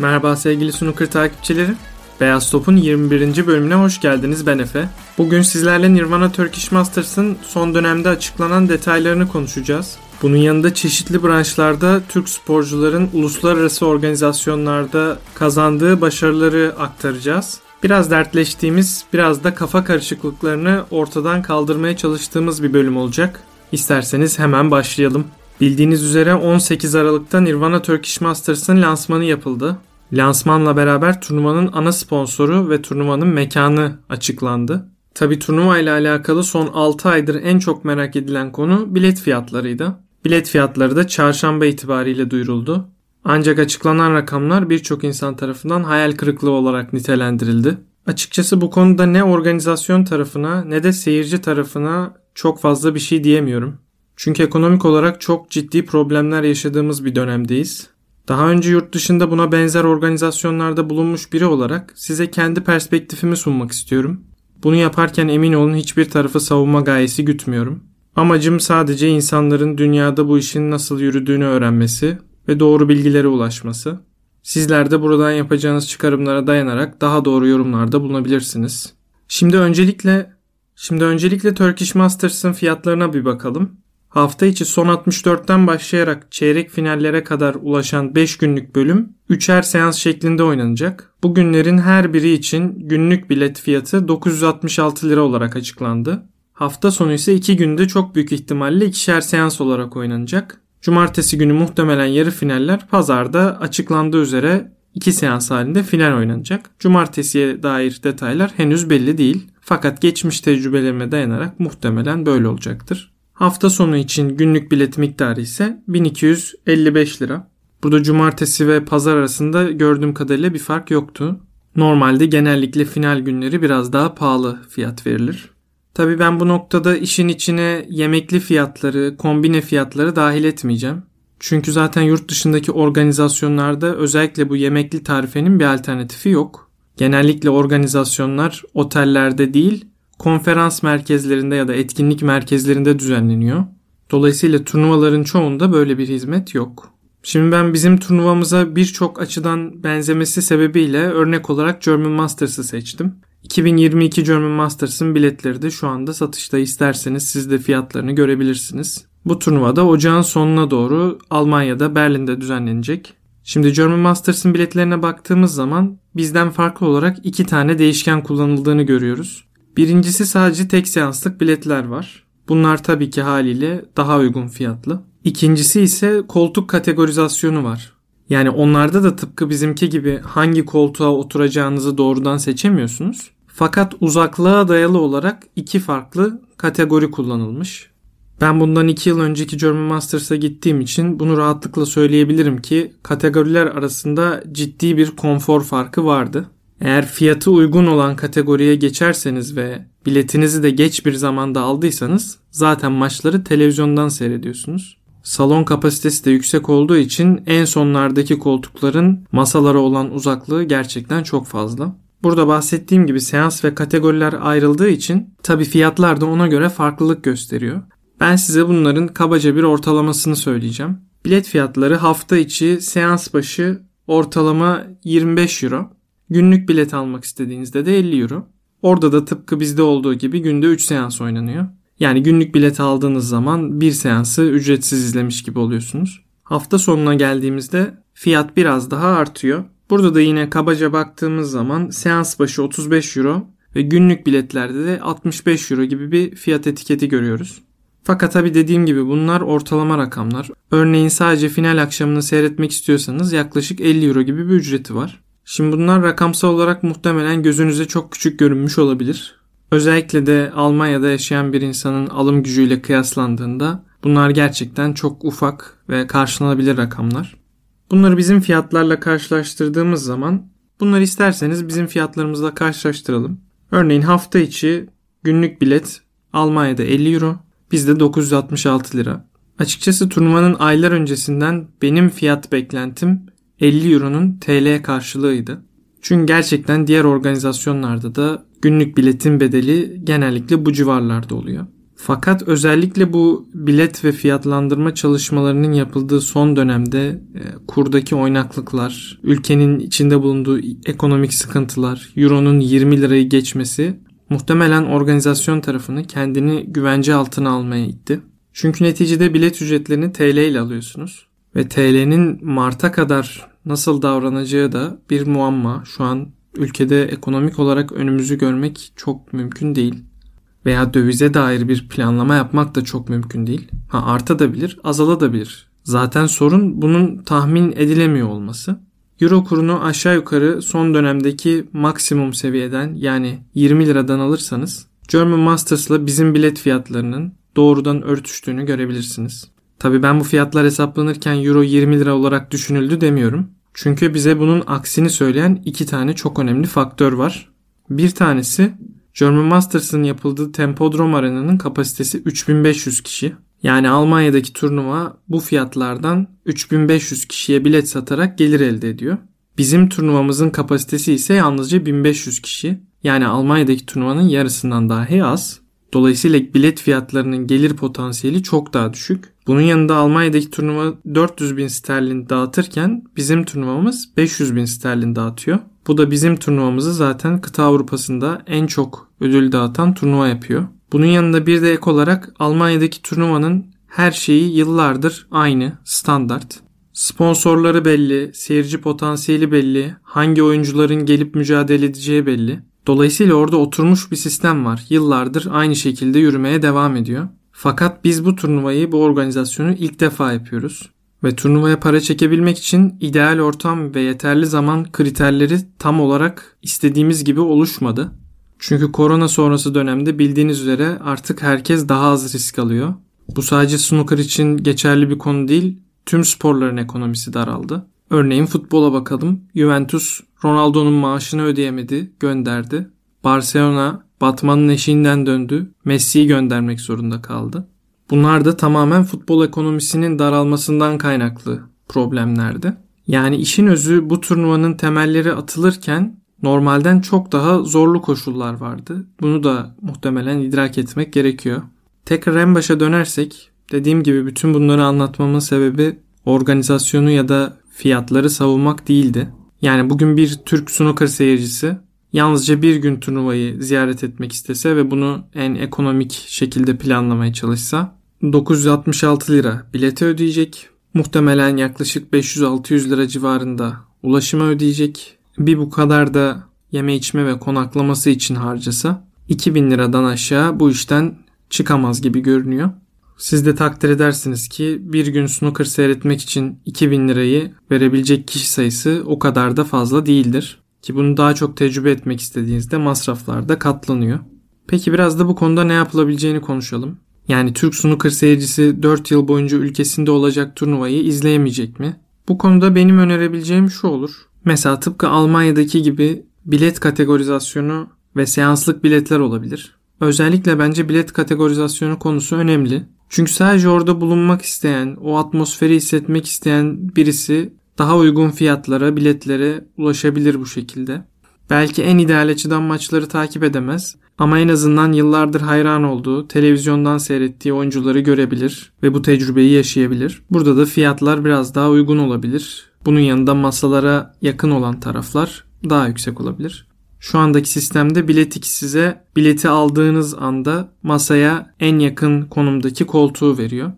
Merhaba sevgili snooker takipçileri. Beyaz Top'un 21. bölümüne hoş geldiniz ben Efe. Bugün sizlerle Nirvana Turkish Masters'ın son dönemde açıklanan detaylarını konuşacağız. Bunun yanında çeşitli branşlarda Türk sporcuların uluslararası organizasyonlarda kazandığı başarıları aktaracağız. Biraz dertleştiğimiz, biraz da kafa karışıklıklarını ortadan kaldırmaya çalıştığımız bir bölüm olacak. İsterseniz hemen başlayalım. Bildiğiniz üzere 18 Aralık'ta Nirvana Turkish Masters'ın lansmanı yapıldı. Lansmanla beraber turnuvanın ana sponsoru ve turnuvanın mekanı açıklandı. Tabi turnuva ile alakalı son 6 aydır en çok merak edilen konu bilet fiyatlarıydı. Bilet fiyatları da çarşamba itibariyle duyuruldu. Ancak açıklanan rakamlar birçok insan tarafından hayal kırıklığı olarak nitelendirildi. Açıkçası bu konuda ne organizasyon tarafına ne de seyirci tarafına çok fazla bir şey diyemiyorum. Çünkü ekonomik olarak çok ciddi problemler yaşadığımız bir dönemdeyiz. Daha önce yurt dışında buna benzer organizasyonlarda bulunmuş biri olarak size kendi perspektifimi sunmak istiyorum. Bunu yaparken emin olun hiçbir tarafı savunma gayesi gütmüyorum. Amacım sadece insanların dünyada bu işin nasıl yürüdüğünü öğrenmesi ve doğru bilgilere ulaşması. Sizler de buradan yapacağınız çıkarımlara dayanarak daha doğru yorumlarda bulunabilirsiniz. Şimdi öncelikle şimdi öncelikle Turkish Masters'ın fiyatlarına bir bakalım. Hafta içi son 64'ten başlayarak çeyrek finallere kadar ulaşan 5 günlük bölüm 3'er seans şeklinde oynanacak. Bu günlerin her biri için günlük bilet fiyatı 966 lira olarak açıklandı. Hafta sonu ise 2 günde çok büyük ihtimalle ikişer seans olarak oynanacak. Cumartesi günü muhtemelen yarı finaller, pazarda açıklandığı üzere 2 seans halinde final oynanacak. Cumartesiye dair detaylar henüz belli değil. Fakat geçmiş tecrübelerime dayanarak muhtemelen böyle olacaktır. Hafta sonu için günlük bilet miktarı ise 1255 lira. Burada cumartesi ve pazar arasında gördüğüm kadarıyla bir fark yoktu. Normalde genellikle final günleri biraz daha pahalı fiyat verilir. Tabi ben bu noktada işin içine yemekli fiyatları, kombine fiyatları dahil etmeyeceğim. Çünkü zaten yurt dışındaki organizasyonlarda özellikle bu yemekli tarifenin bir alternatifi yok. Genellikle organizasyonlar otellerde değil, konferans merkezlerinde ya da etkinlik merkezlerinde düzenleniyor. Dolayısıyla turnuvaların çoğunda böyle bir hizmet yok. Şimdi ben bizim turnuvamıza birçok açıdan benzemesi sebebiyle örnek olarak German Masters'ı seçtim. 2022 German Masters'ın biletleri de şu anda satışta isterseniz siz de fiyatlarını görebilirsiniz. Bu turnuvada ocağın sonuna doğru Almanya'da Berlin'de düzenlenecek. Şimdi German Masters'ın biletlerine baktığımız zaman bizden farklı olarak iki tane değişken kullanıldığını görüyoruz. Birincisi sadece tek seanslık biletler var. Bunlar tabii ki haliyle daha uygun fiyatlı. İkincisi ise koltuk kategorizasyonu var. Yani onlarda da tıpkı bizimki gibi hangi koltuğa oturacağınızı doğrudan seçemiyorsunuz. Fakat uzaklığa dayalı olarak iki farklı kategori kullanılmış. Ben bundan iki yıl önceki German Masters'a gittiğim için bunu rahatlıkla söyleyebilirim ki kategoriler arasında ciddi bir konfor farkı vardı. Eğer fiyatı uygun olan kategoriye geçerseniz ve biletinizi de geç bir zamanda aldıysanız zaten maçları televizyondan seyrediyorsunuz. Salon kapasitesi de yüksek olduğu için en sonlardaki koltukların masalara olan uzaklığı gerçekten çok fazla. Burada bahsettiğim gibi seans ve kategoriler ayrıldığı için tabi fiyatlar da ona göre farklılık gösteriyor. Ben size bunların kabaca bir ortalamasını söyleyeceğim. Bilet fiyatları hafta içi seans başı ortalama 25 euro. Günlük bilet almak istediğinizde de 50 euro. Orada da tıpkı bizde olduğu gibi günde 3 seans oynanıyor. Yani günlük bilet aldığınız zaman bir seansı ücretsiz izlemiş gibi oluyorsunuz. Hafta sonuna geldiğimizde fiyat biraz daha artıyor. Burada da yine kabaca baktığımız zaman seans başı 35 euro ve günlük biletlerde de 65 euro gibi bir fiyat etiketi görüyoruz. Fakat tabi dediğim gibi bunlar ortalama rakamlar. Örneğin sadece final akşamını seyretmek istiyorsanız yaklaşık 50 euro gibi bir ücreti var. Şimdi bunlar rakamsal olarak muhtemelen gözünüze çok küçük görünmüş olabilir. Özellikle de Almanya'da yaşayan bir insanın alım gücüyle kıyaslandığında bunlar gerçekten çok ufak ve karşılanabilir rakamlar. Bunları bizim fiyatlarla karşılaştırdığımız zaman bunları isterseniz bizim fiyatlarımızla karşılaştıralım. Örneğin hafta içi günlük bilet Almanya'da 50 euro, bizde 966 lira. Açıkçası turnuvanın aylar öncesinden benim fiyat beklentim 50 euronun TL karşılığıydı. Çünkü gerçekten diğer organizasyonlarda da günlük biletin bedeli genellikle bu civarlarda oluyor. Fakat özellikle bu bilet ve fiyatlandırma çalışmalarının yapıldığı son dönemde e, kurdaki oynaklıklar, ülkenin içinde bulunduğu ekonomik sıkıntılar, euronun 20 lirayı geçmesi muhtemelen organizasyon tarafını kendini güvence altına almaya itti. Çünkü neticede bilet ücretlerini TL ile alıyorsunuz. Ve TL'nin Mart'a kadar nasıl davranacağı da bir muamma. Şu an ülkede ekonomik olarak önümüzü görmek çok mümkün değil. Veya dövize dair bir planlama yapmak da çok mümkün değil. Ha artabilir, azalabilir. Zaten sorun bunun tahmin edilemiyor olması. Euro kurunu aşağı yukarı son dönemdeki maksimum seviyeden yani 20 liradan alırsanız German Masters'la bizim bilet fiyatlarının doğrudan örtüştüğünü görebilirsiniz. Tabi ben bu fiyatlar hesaplanırken euro 20 lira olarak düşünüldü demiyorum. Çünkü bize bunun aksini söyleyen iki tane çok önemli faktör var. Bir tanesi German Masters'ın yapıldığı Tempodrom Arena'nın kapasitesi 3500 kişi. Yani Almanya'daki turnuva bu fiyatlardan 3500 kişiye bilet satarak gelir elde ediyor. Bizim turnuvamızın kapasitesi ise yalnızca 1500 kişi. Yani Almanya'daki turnuvanın yarısından dahi az. Dolayısıyla bilet fiyatlarının gelir potansiyeli çok daha düşük. Bunun yanında Almanya'daki turnuva 400 bin sterlin dağıtırken bizim turnuvamız 500 bin sterlin dağıtıyor. Bu da bizim turnuvamızı zaten kıta Avrupa'sında en çok ödül dağıtan turnuva yapıyor. Bunun yanında bir de ek olarak Almanya'daki turnuvanın her şeyi yıllardır aynı, standart. Sponsorları belli, seyirci potansiyeli belli, hangi oyuncuların gelip mücadele edeceği belli. Dolayısıyla orada oturmuş bir sistem var. Yıllardır aynı şekilde yürümeye devam ediyor. Fakat biz bu turnuvayı, bu organizasyonu ilk defa yapıyoruz. Ve turnuvaya para çekebilmek için ideal ortam ve yeterli zaman kriterleri tam olarak istediğimiz gibi oluşmadı. Çünkü korona sonrası dönemde bildiğiniz üzere artık herkes daha az risk alıyor. Bu sadece snooker için geçerli bir konu değil, tüm sporların ekonomisi daraldı. Örneğin futbola bakalım. Juventus Ronaldo'nun maaşını ödeyemedi, gönderdi. Barcelona Batman'ın eşiğinden döndü. Messi'yi göndermek zorunda kaldı. Bunlar da tamamen futbol ekonomisinin daralmasından kaynaklı problemlerdi. Yani işin özü bu turnuvanın temelleri atılırken normalden çok daha zorlu koşullar vardı. Bunu da muhtemelen idrak etmek gerekiyor. Tekrar en başa dönersek dediğim gibi bütün bunları anlatmamın sebebi organizasyonu ya da fiyatları savunmak değildi. Yani bugün bir Türk snooker seyircisi yalnızca bir gün turnuvayı ziyaret etmek istese ve bunu en ekonomik şekilde planlamaya çalışsa 966 lira bilete ödeyecek. Muhtemelen yaklaşık 500-600 lira civarında ulaşıma ödeyecek. Bir bu kadar da yeme içme ve konaklaması için harcasa 2000 liradan aşağı bu işten çıkamaz gibi görünüyor. Siz de takdir edersiniz ki bir gün snooker seyretmek için 2000 lirayı verebilecek kişi sayısı o kadar da fazla değildir. Ki bunu daha çok tecrübe etmek istediğinizde masraflar da katlanıyor. Peki biraz da bu konuda ne yapılabileceğini konuşalım. Yani Türk snooker seyircisi 4 yıl boyunca ülkesinde olacak turnuvayı izleyemeyecek mi? Bu konuda benim önerebileceğim şu olur. Mesela tıpkı Almanya'daki gibi bilet kategorizasyonu ve seanslık biletler olabilir. Özellikle bence bilet kategorizasyonu konusu önemli. Çünkü sadece orada bulunmak isteyen, o atmosferi hissetmek isteyen birisi daha uygun fiyatlara, biletlere ulaşabilir bu şekilde. Belki en ideal açıdan maçları takip edemez ama en azından yıllardır hayran olduğu, televizyondan seyrettiği oyuncuları görebilir ve bu tecrübeyi yaşayabilir. Burada da fiyatlar biraz daha uygun olabilir. Bunun yanında masalara yakın olan taraflar daha yüksek olabilir. Şu andaki sistemde biletik size bileti aldığınız anda masaya en yakın konumdaki koltuğu veriyor.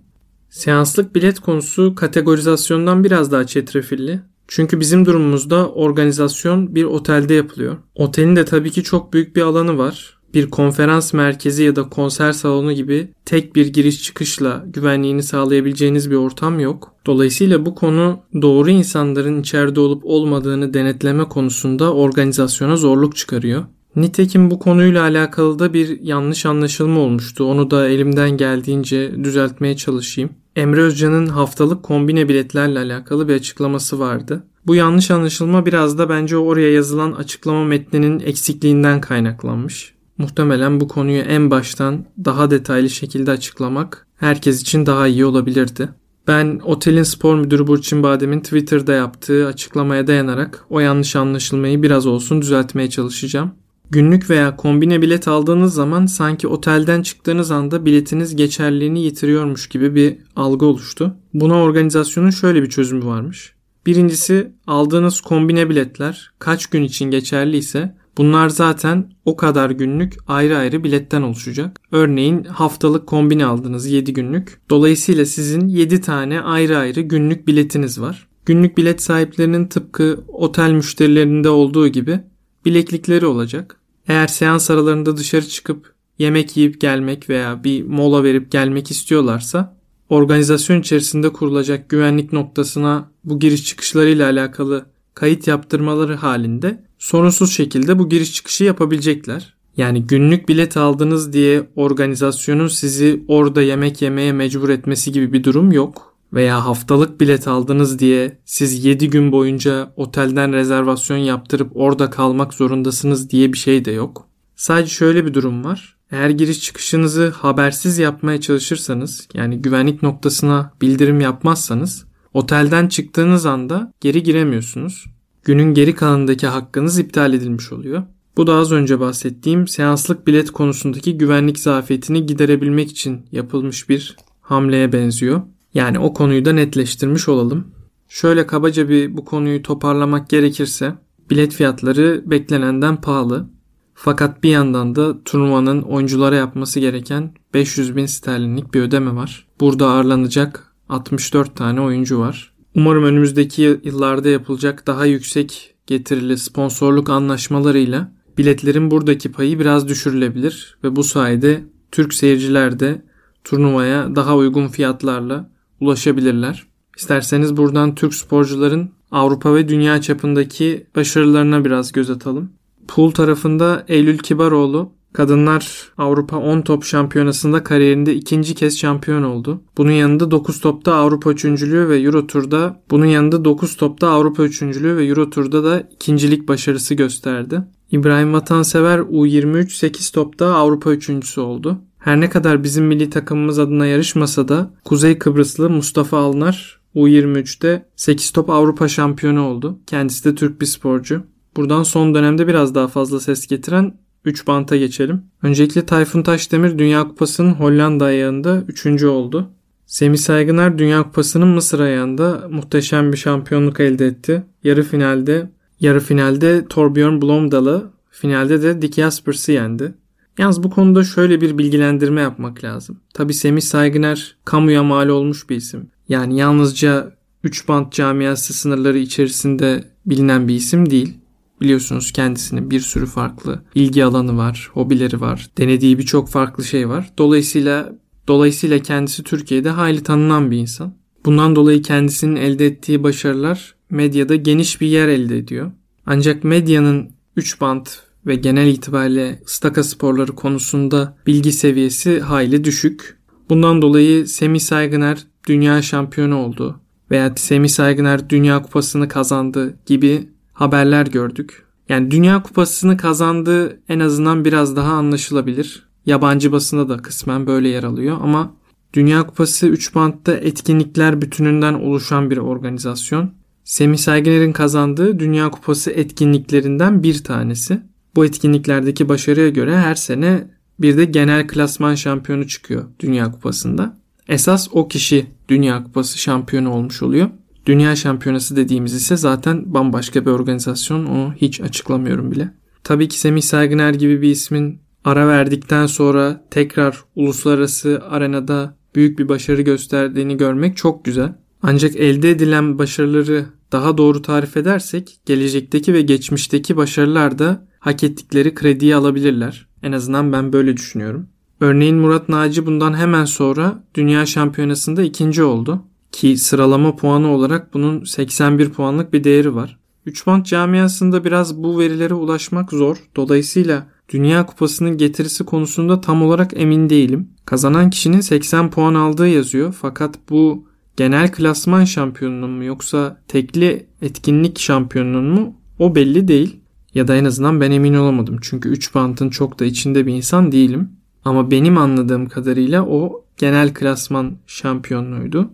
Seanslık bilet konusu kategorizasyondan biraz daha çetrefilli. Çünkü bizim durumumuzda organizasyon bir otelde yapılıyor. Otelin de tabii ki çok büyük bir alanı var bir konferans merkezi ya da konser salonu gibi tek bir giriş çıkışla güvenliğini sağlayabileceğiniz bir ortam yok. Dolayısıyla bu konu doğru insanların içeride olup olmadığını denetleme konusunda organizasyona zorluk çıkarıyor. Nitekim bu konuyla alakalı da bir yanlış anlaşılma olmuştu. Onu da elimden geldiğince düzeltmeye çalışayım. Emre Özcan'ın haftalık kombine biletlerle alakalı bir açıklaması vardı. Bu yanlış anlaşılma biraz da bence oraya yazılan açıklama metninin eksikliğinden kaynaklanmış. Muhtemelen bu konuyu en baştan daha detaylı şekilde açıklamak herkes için daha iyi olabilirdi. Ben otelin spor müdürü Burçin Badem'in Twitter'da yaptığı açıklamaya dayanarak o yanlış anlaşılmayı biraz olsun düzeltmeye çalışacağım. Günlük veya kombine bilet aldığınız zaman sanki otelden çıktığınız anda biletiniz geçerliliğini yitiriyormuş gibi bir algı oluştu. Buna organizasyonun şöyle bir çözümü varmış. Birincisi aldığınız kombine biletler kaç gün için geçerli ise bunlar zaten o kadar günlük ayrı ayrı biletten oluşacak. Örneğin haftalık kombine aldınız 7 günlük. Dolayısıyla sizin 7 tane ayrı ayrı günlük biletiniz var. Günlük bilet sahiplerinin tıpkı otel müşterilerinde olduğu gibi bileklikleri olacak. Eğer seans aralarında dışarı çıkıp yemek yiyip gelmek veya bir mola verip gelmek istiyorlarsa organizasyon içerisinde kurulacak güvenlik noktasına bu giriş çıkışlarıyla alakalı kayıt yaptırmaları halinde sorunsuz şekilde bu giriş çıkışı yapabilecekler. Yani günlük bilet aldınız diye organizasyonun sizi orada yemek yemeye mecbur etmesi gibi bir durum yok. Veya haftalık bilet aldınız diye siz 7 gün boyunca otelden rezervasyon yaptırıp orada kalmak zorundasınız diye bir şey de yok. Sadece şöyle bir durum var. Eğer giriş çıkışınızı habersiz yapmaya çalışırsanız yani güvenlik noktasına bildirim yapmazsanız otelden çıktığınız anda geri giremiyorsunuz. Günün geri kalanındaki hakkınız iptal edilmiş oluyor. Bu da az önce bahsettiğim seanslık bilet konusundaki güvenlik zafiyetini giderebilmek için yapılmış bir hamleye benziyor. Yani o konuyu da netleştirmiş olalım. Şöyle kabaca bir bu konuyu toparlamak gerekirse bilet fiyatları beklenenden pahalı. Fakat bir yandan da turnuvanın oyunculara yapması gereken 500 bin sterlinlik bir ödeme var. Burada ağırlanacak 64 tane oyuncu var. Umarım önümüzdeki yıllarda yapılacak daha yüksek getirili sponsorluk anlaşmalarıyla biletlerin buradaki payı biraz düşürülebilir ve bu sayede Türk seyirciler de turnuvaya daha uygun fiyatlarla ulaşabilirler. İsterseniz buradan Türk sporcuların Avrupa ve dünya çapındaki başarılarına biraz göz atalım. Pool tarafında Eylül Kibaroğlu Kadınlar Avrupa 10 top şampiyonasında kariyerinde ikinci kez şampiyon oldu. Bunun yanında 9 topta Avrupa üçüncülüğü ve Euro Tur'da bunun yanında 9 topta Avrupa üçüncülüğü ve Euro Tur'da da ikincilik başarısı gösterdi. İbrahim Vatansever U23 8 topta Avrupa üçüncüsü oldu. Her ne kadar bizim milli takımımız adına yarışmasa da Kuzey Kıbrıslı Mustafa Alnar U23'te 8 top Avrupa şampiyonu oldu. Kendisi de Türk bir sporcu. Buradan son dönemde biraz daha fazla ses getiren 3 banta geçelim. Öncelikle Tayfun Taşdemir Dünya Kupası'nın Hollanda ayağında 3. oldu. Semih Saygıner Dünya Kupası'nın Mısır ayağında muhteşem bir şampiyonluk elde etti. Yarı finalde yarı finalde Torbjörn Blomdal'ı, finalde de Dick Jaspers'ı yendi. Yalnız bu konuda şöyle bir bilgilendirme yapmak lazım. Tabi Semih Saygıner kamuya mal olmuş bir isim. Yani yalnızca 3 bant camiası sınırları içerisinde bilinen bir isim değil. Biliyorsunuz kendisinin bir sürü farklı ilgi alanı var, hobileri var, denediği birçok farklı şey var. Dolayısıyla dolayısıyla kendisi Türkiye'de hayli tanınan bir insan. Bundan dolayı kendisinin elde ettiği başarılar medyada geniş bir yer elde ediyor. Ancak medyanın 3 bant ve genel itibariyle staka sporları konusunda bilgi seviyesi hayli düşük. Bundan dolayı Semih Saygıner dünya şampiyonu oldu veya Semih Saygıner dünya kupasını kazandı gibi haberler gördük. Yani Dünya Kupası'nı kazandığı en azından biraz daha anlaşılabilir. Yabancı basında da kısmen böyle yer alıyor ama Dünya Kupası 3 bantta etkinlikler bütününden oluşan bir organizasyon. Semih Saygıner'in kazandığı Dünya Kupası etkinliklerinden bir tanesi. Bu etkinliklerdeki başarıya göre her sene bir de genel klasman şampiyonu çıkıyor Dünya Kupası'nda. Esas o kişi Dünya Kupası şampiyonu olmuş oluyor. Dünya Şampiyonası dediğimiz ise zaten bambaşka bir organizasyon. Onu hiç açıklamıyorum bile. Tabii ki Semih Saygıner gibi bir ismin ara verdikten sonra tekrar uluslararası arenada büyük bir başarı gösterdiğini görmek çok güzel. Ancak elde edilen başarıları daha doğru tarif edersek gelecekteki ve geçmişteki başarılar da hak ettikleri krediyi alabilirler. En azından ben böyle düşünüyorum. Örneğin Murat Naci bundan hemen sonra Dünya Şampiyonası'nda ikinci oldu. Ki sıralama puanı olarak bunun 81 puanlık bir değeri var. 3 band camiasında biraz bu verilere ulaşmak zor. Dolayısıyla Dünya Kupası'nın getirisi konusunda tam olarak emin değilim. Kazanan kişinin 80 puan aldığı yazıyor. Fakat bu genel klasman şampiyonluğu mu yoksa tekli etkinlik şampiyonluğu mu o belli değil. Ya da en azından ben emin olamadım. Çünkü 3 bantın çok da içinde bir insan değilim. Ama benim anladığım kadarıyla o genel klasman şampiyonluğuydu.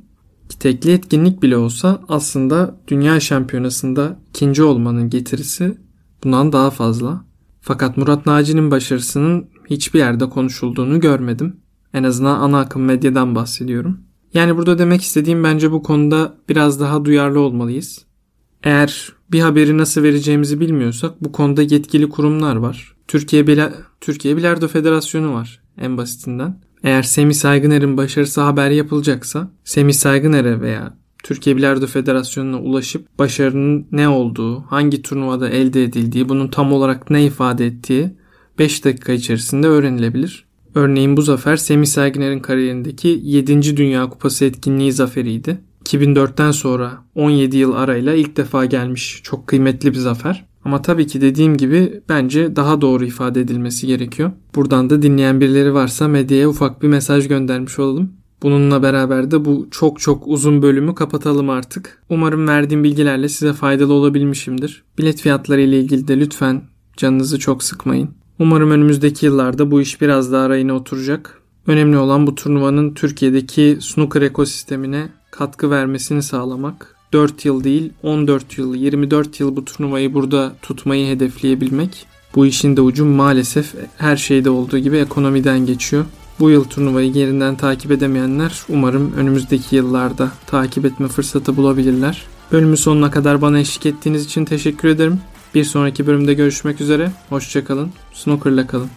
Tekli etkinlik bile olsa aslında dünya şampiyonasında ikinci olmanın getirisi bundan daha fazla. Fakat Murat Naci'nin başarısının hiçbir yerde konuşulduğunu görmedim. En azından ana akım medyadan bahsediyorum. Yani burada demek istediğim bence bu konuda biraz daha duyarlı olmalıyız. Eğer bir haberi nasıl vereceğimizi bilmiyorsak bu konuda yetkili kurumlar var. Türkiye Bila Türkiye Bilardo Federasyonu var en basitinden. Eğer Semih Saygıner'in başarısı haber yapılacaksa Semih Saygıner'e veya Türkiye Bilardo Federasyonu'na ulaşıp başarının ne olduğu, hangi turnuvada elde edildiği, bunun tam olarak ne ifade ettiği 5 dakika içerisinde öğrenilebilir. Örneğin bu zafer Semih Saygıner'in kariyerindeki 7. Dünya Kupası etkinliği zaferiydi. 2004'ten sonra 17 yıl arayla ilk defa gelmiş çok kıymetli bir zafer. Ama tabii ki dediğim gibi bence daha doğru ifade edilmesi gerekiyor. Buradan da dinleyen birileri varsa medyaya ufak bir mesaj göndermiş olalım. Bununla beraber de bu çok çok uzun bölümü kapatalım artık. Umarım verdiğim bilgilerle size faydalı olabilmişimdir. Bilet fiyatları ile ilgili de lütfen canınızı çok sıkmayın. Umarım önümüzdeki yıllarda bu iş biraz daha rayına oturacak. Önemli olan bu turnuvanın Türkiye'deki snooker ekosistemine katkı vermesini sağlamak. 4 yıl değil 14 yıl 24 yıl bu turnuvayı burada tutmayı hedefleyebilmek. Bu işin de ucu maalesef her şeyde olduğu gibi ekonomiden geçiyor. Bu yıl turnuvayı yerinden takip edemeyenler umarım önümüzdeki yıllarda takip etme fırsatı bulabilirler. Bölümün sonuna kadar bana eşlik ettiğiniz için teşekkür ederim. Bir sonraki bölümde görüşmek üzere. Hoşçakalın. Snooker'la kalın.